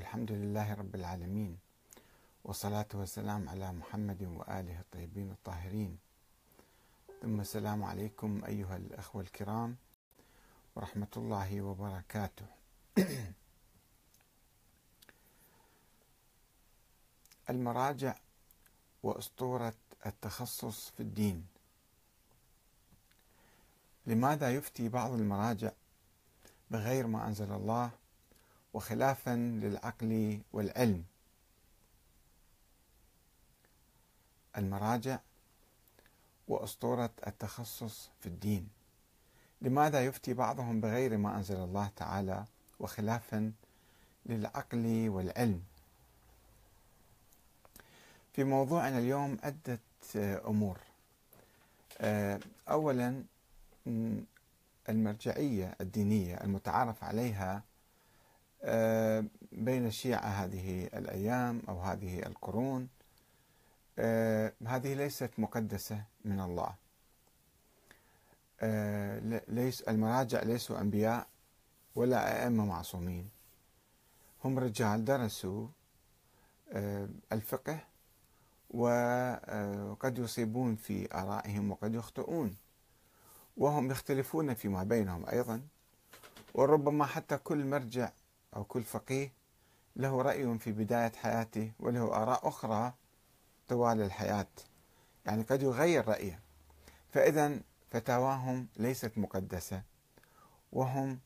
الحمد لله رب العالمين والصلاة والسلام على محمد وآله الطيبين الطاهرين. ثم السلام عليكم أيها الأخوة الكرام ورحمة الله وبركاته. المراجع وأسطورة التخصص في الدين. لماذا يفتي بعض المراجع بغير ما أنزل الله وخلافا للعقل والعلم. المراجع وأسطورة التخصص في الدين. لماذا يفتي بعضهم بغير ما أنزل الله تعالى وخلافا للعقل والعلم؟ في موضوعنا اليوم عده أمور. اولا المرجعية الدينية المتعارف عليها آه، بين الشيعة هذه الأيام أو هذه القرون آه، هذه ليست مقدسة من الله. آه، ليس المراجع ليسوا أنبياء ولا أئمة معصومين. هم رجال درسوا الفقه وقد يصيبون في آرائهم وقد يخطئون. وهم يختلفون فيما بينهم أيضا وربما حتى كل مرجع أو كل فقيه له رأي في بداية حياته وله آراء أخرى طوال الحياة. يعني قد يغير رأيه. فإذا فتاواهم ليست مقدسة وهم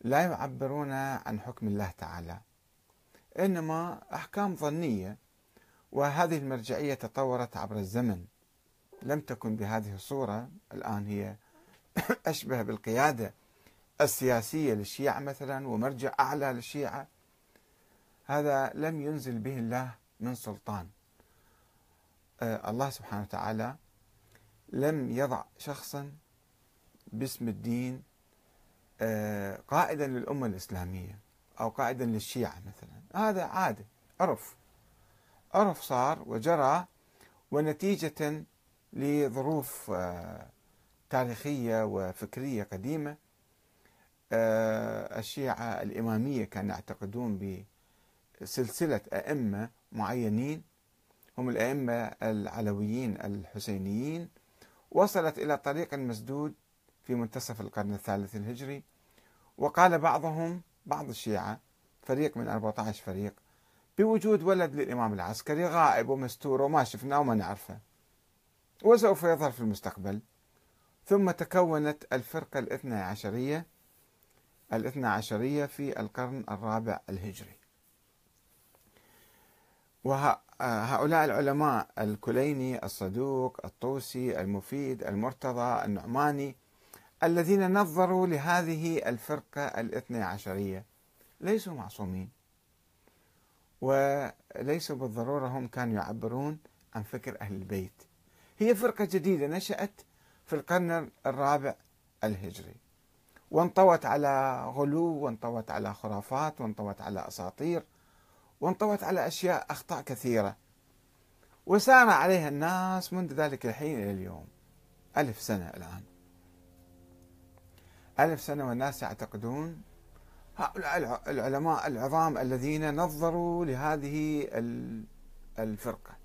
لا يعبرون عن حكم الله تعالى إنما أحكام ظنية. وهذه المرجعية تطورت عبر الزمن. لم تكن بهذه الصورة الآن هي أشبه بالقيادة. السياسية للشيعة مثلا ومرجع أعلى للشيعة هذا لم ينزل به الله من سلطان. آه الله سبحانه وتعالى لم يضع شخصا باسم الدين آه قائدا للأمة الإسلامية أو قائدا للشيعة مثلا. هذا عادة عرف عرف صار وجرى ونتيجة لظروف آه تاريخية وفكرية قديمة. الشيعة الإمامية كانوا يعتقدون بسلسلة أئمة معينين هم الأئمة العلويين الحسينيين. وصلت إلى طريق مسدود في منتصف القرن الثالث الهجري. وقال بعضهم بعض الشيعة فريق من 14 فريق بوجود ولد للإمام العسكري غائب ومستور وما شفناه وما نعرفه. وسوف يظهر في المستقبل. ثم تكونت الفرقة الاثنى عشرية الاثنى عشرية في القرن الرابع الهجري. وهؤلاء العلماء الكليني الصدوق الطوسي المفيد المرتضى النعماني الذين نظروا لهذه الفرقة الاثنى عشرية ليسوا معصومين. وليسوا بالضرورة هم كانوا يعبرون عن فكر أهل البيت. هي فرقة جديدة نشأت في القرن الرابع الهجري. وانطوت على غلو وانطوت على خرافات وانطوت على أساطير وانطوت على أشياء أخطاء كثيرة. وسار عليها الناس منذ ذلك الحين إلى اليوم. ألف سنة الآن. ألف سنة والناس يعتقدون هؤلاء العلماء العظام الذين نظروا لهذه الفرقة.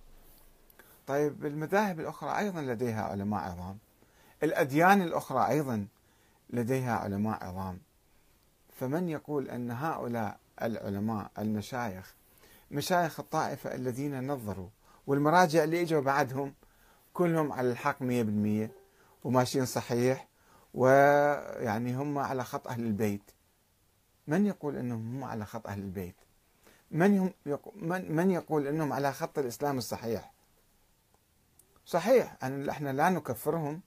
طيب المذاهب الأخرى أيضا لديها علماء عظام. الأديان الأخرى أيضا لديها علماء عظام. فمن يقول أن هؤلاء العلماء المشايخ مشايخ الطائفة الذين نظروا والمراجع اللي إجوا بعدهم كلهم على الحق مية بالمية وماشيين صحيح ويعني هم على خط أهل البيت. من يقول أنهم هم على خط أهل البيت؟ من, هم من, من يقول أنهم على خط الإسلام الصحيح؟ صحيح أن إحنا لا نكفرهم.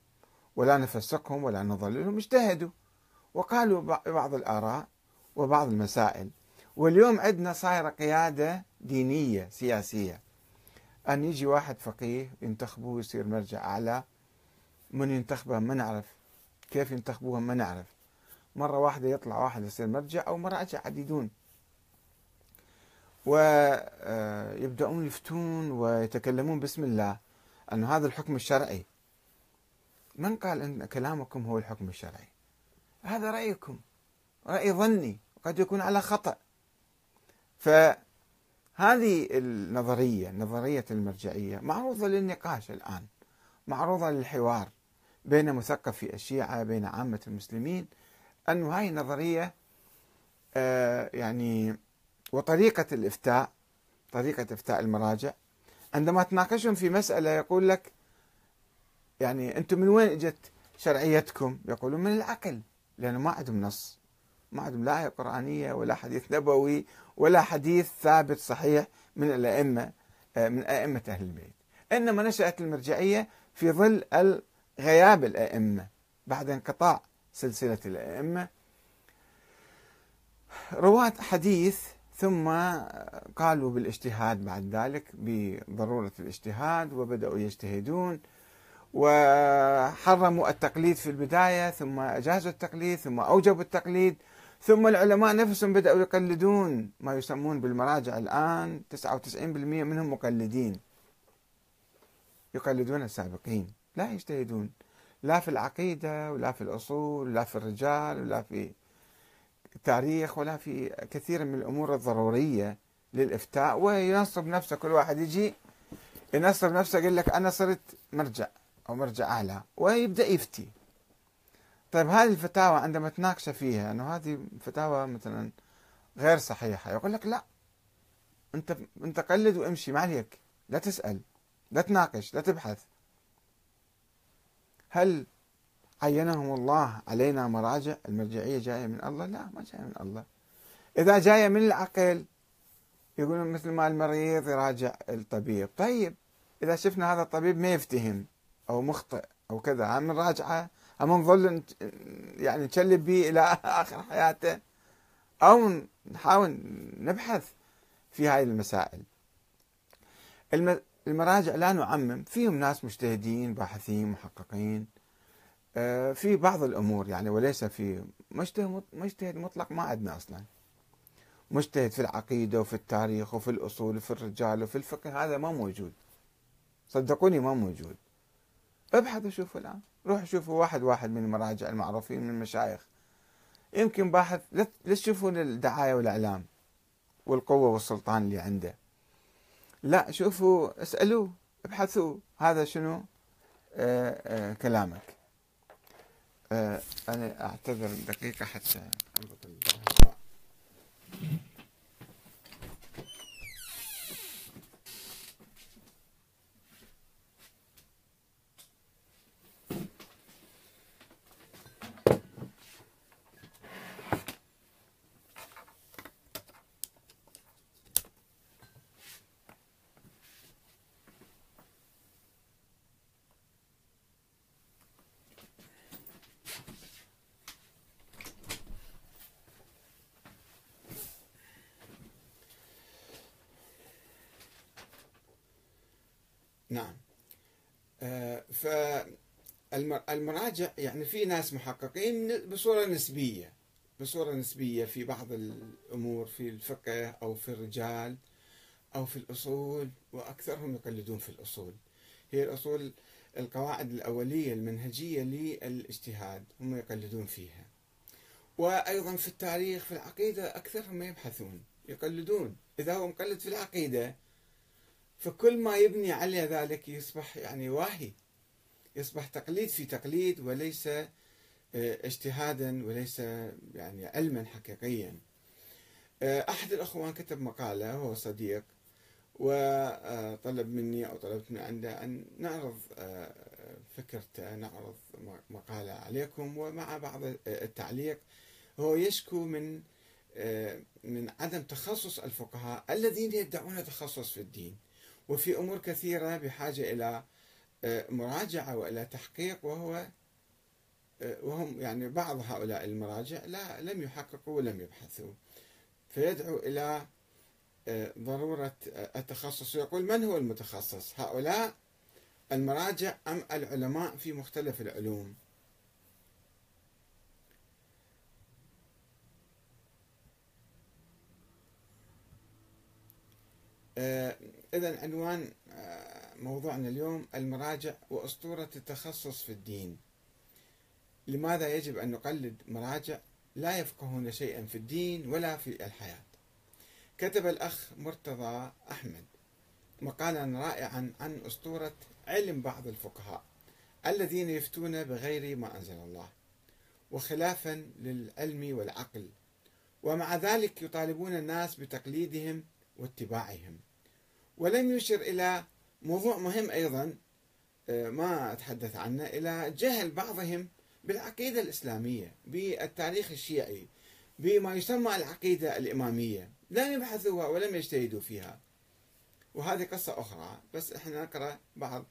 ولا نفسقهم ولا نضللهم اجتهدوا. وقالوا بعض الآراء وبعض المسائل. واليوم عندنا صايرة قيادة دينية سياسية. أن يجي واحد فقيه ينتخبوه ويصير مرجع أعلى. من ينتخبه ما نعرف. كيف ينتخبوهم ما نعرف. مرة واحدة يطلع واحد يصير مرجع أو مراجع عديدون. ويبدأون يفتون ويتكلمون باسم الله. أن هذا الحكم الشرعي. من قال أن كلامكم هو الحكم الشرعي؟ هذا رأيكم. رأي ظني. قد يكون على خطأ. فهذه النظرية نظرية المرجعية معروضة للنقاش الآن. معروضة للحوار بين مثقفي الشيعة بين عامة المسلمين. أن هاي نظرية آه، يعني وطريقة الإفتاء طريقة إفتاء المراجع. عندما تناقشهم في مسألة يقول لك يعني أنتم من وين إجت شرعيتكم؟ يقولون من العقل لأنه ما عندهم نص ما عندهم لا آية قرآنية ولا حديث نبوي ولا حديث ثابت صحيح من الأئمة آه، من أئمة أهل البيت. إنما نشأت المرجعية في ظل غياب الأئمة بعد انقطاع سلسلة الأئمة. رواة حديث ثم قالوا بالاجتهاد بعد ذلك بضرورة الاجتهاد وبدأوا يجتهدون. وحرموا التقليد في البداية ثم أجازوا التقليد ثم أوجبوا التقليد ثم العلماء نفسهم بدأوا يقلدون ما يسمون بالمراجع الآن. 99% منهم مقلدين. يقلدون السابقين. لا يجتهدون. لا في العقيدة ولا في الأصول ولا في الرجال ولا في التاريخ ولا في كثير من الأمور الضرورية للإفتاء. وينصب نفسه كل واحد يجي ينصب نفسه يقول لك أنا صرت مرجع. أو مرجع أعلى ويبدأ يفتي. طيب هذه الفتاوى عندما تناقش فيها أنه هذه فتاوى مثلا غير صحيحة يقول لك لا أنت أنت قلد وامشي ما عليك لا تسأل لا تناقش لا تبحث. هل عينهم الله علينا مراجع؟ المرجعية جاية من الله؟ لا ما جاية من الله. إذا جاية من العقل يقولون مثل ما المريض يراجع الطبيب. طيب إذا شفنا هذا الطبيب ما يفتهم. أو مخطئ أو كذا. هم نراجعه هم نظل يعني نشلب به إلى آخر حياته. أو نحاول نبحث في هذه المسائل. المراجع لا نعمم. فيهم ناس مجتهدين باحثين محققين. آه، في بعض الأمور يعني وليس في مجتهد مجتهد مطلق ما عندنا أصلا. مجتهد في العقيدة وفي التاريخ وفي الأصول وفي الرجال وفي الفقه هذا ما موجود. صدقوني ما موجود. ابحثوا شوفوا الآن. روحوا شوفوا واحد واحد من المراجع المعروفين من المشايخ. يمكن باحث لا تشوفون الدعاية والإعلام والقوة والسلطان اللي عنده. لا شوفوا اسألوه ابحثوا هذا شنو؟ آآ آه، آآ آه، كلامك. آه، أنا أعتذر دقيقة حتى. أربط نعم. آه، فالمراجع يعني في ناس محققين بصورة نسبية بصورة نسبية في بعض الأمور في الفقه أو في الرجال أو في الأصول وأكثرهم يقلدون في الأصول. هي الأصول القواعد الأولية المنهجية للاجتهاد هم يقلدون فيها. وأيضا في التاريخ في العقيدة أكثرهم يبحثون يقلدون. إذا هو مقلد في العقيدة فكل ما يبني على ذلك يصبح يعني واهي يصبح تقليد في تقليد وليس آه، اجتهادا وليس يعني علما حقيقيا. آه، أحد الأخوان كتب مقالة هو صديق وطلب مني أو طلبت من عنده أن نعرض آه، فكرته نعرض مقالة عليكم ومع بعض التعليق. هو يشكو من من عدم تخصص الفقهاء الذين يدعون تخصص في الدين. وفي أمور كثيرة بحاجة إلى آه، مراجعة وإلى تحقيق وهو آه، وهم يعني بعض هؤلاء المراجع لا لم يحققوا ولم يبحثوا. فيدعو إلى آه، ضرورة التخصص. ويقول من هو المتخصص؟ هؤلاء المراجع أم العلماء في مختلف العلوم؟ إذا عنوان آه، موضوعنا اليوم المراجع وأسطورة التخصص في الدين. لماذا يجب أن نقلد مراجع لا يفقهون شيئا في الدين ولا في الحياة؟ كتب الأخ مرتضى أحمد مقالا رائعا عن أسطورة علم بعض الفقهاء الذين يفتون بغير ما أنزل الله وخلافا للعلم والعقل ومع ذلك يطالبون الناس بتقليدهم واتباعهم. ولم يشر إلى موضوع مهم أيضا آه، ما أتحدث عنه إلى جهل بعضهم بالعقيدة الإسلامية بالتاريخ الشيعي بما يسمى العقيدة الإمامية. لم يبحثوها ولم يجتهدوا فيها. وهذه قصة أخرى بس إحنا نقرأ بعض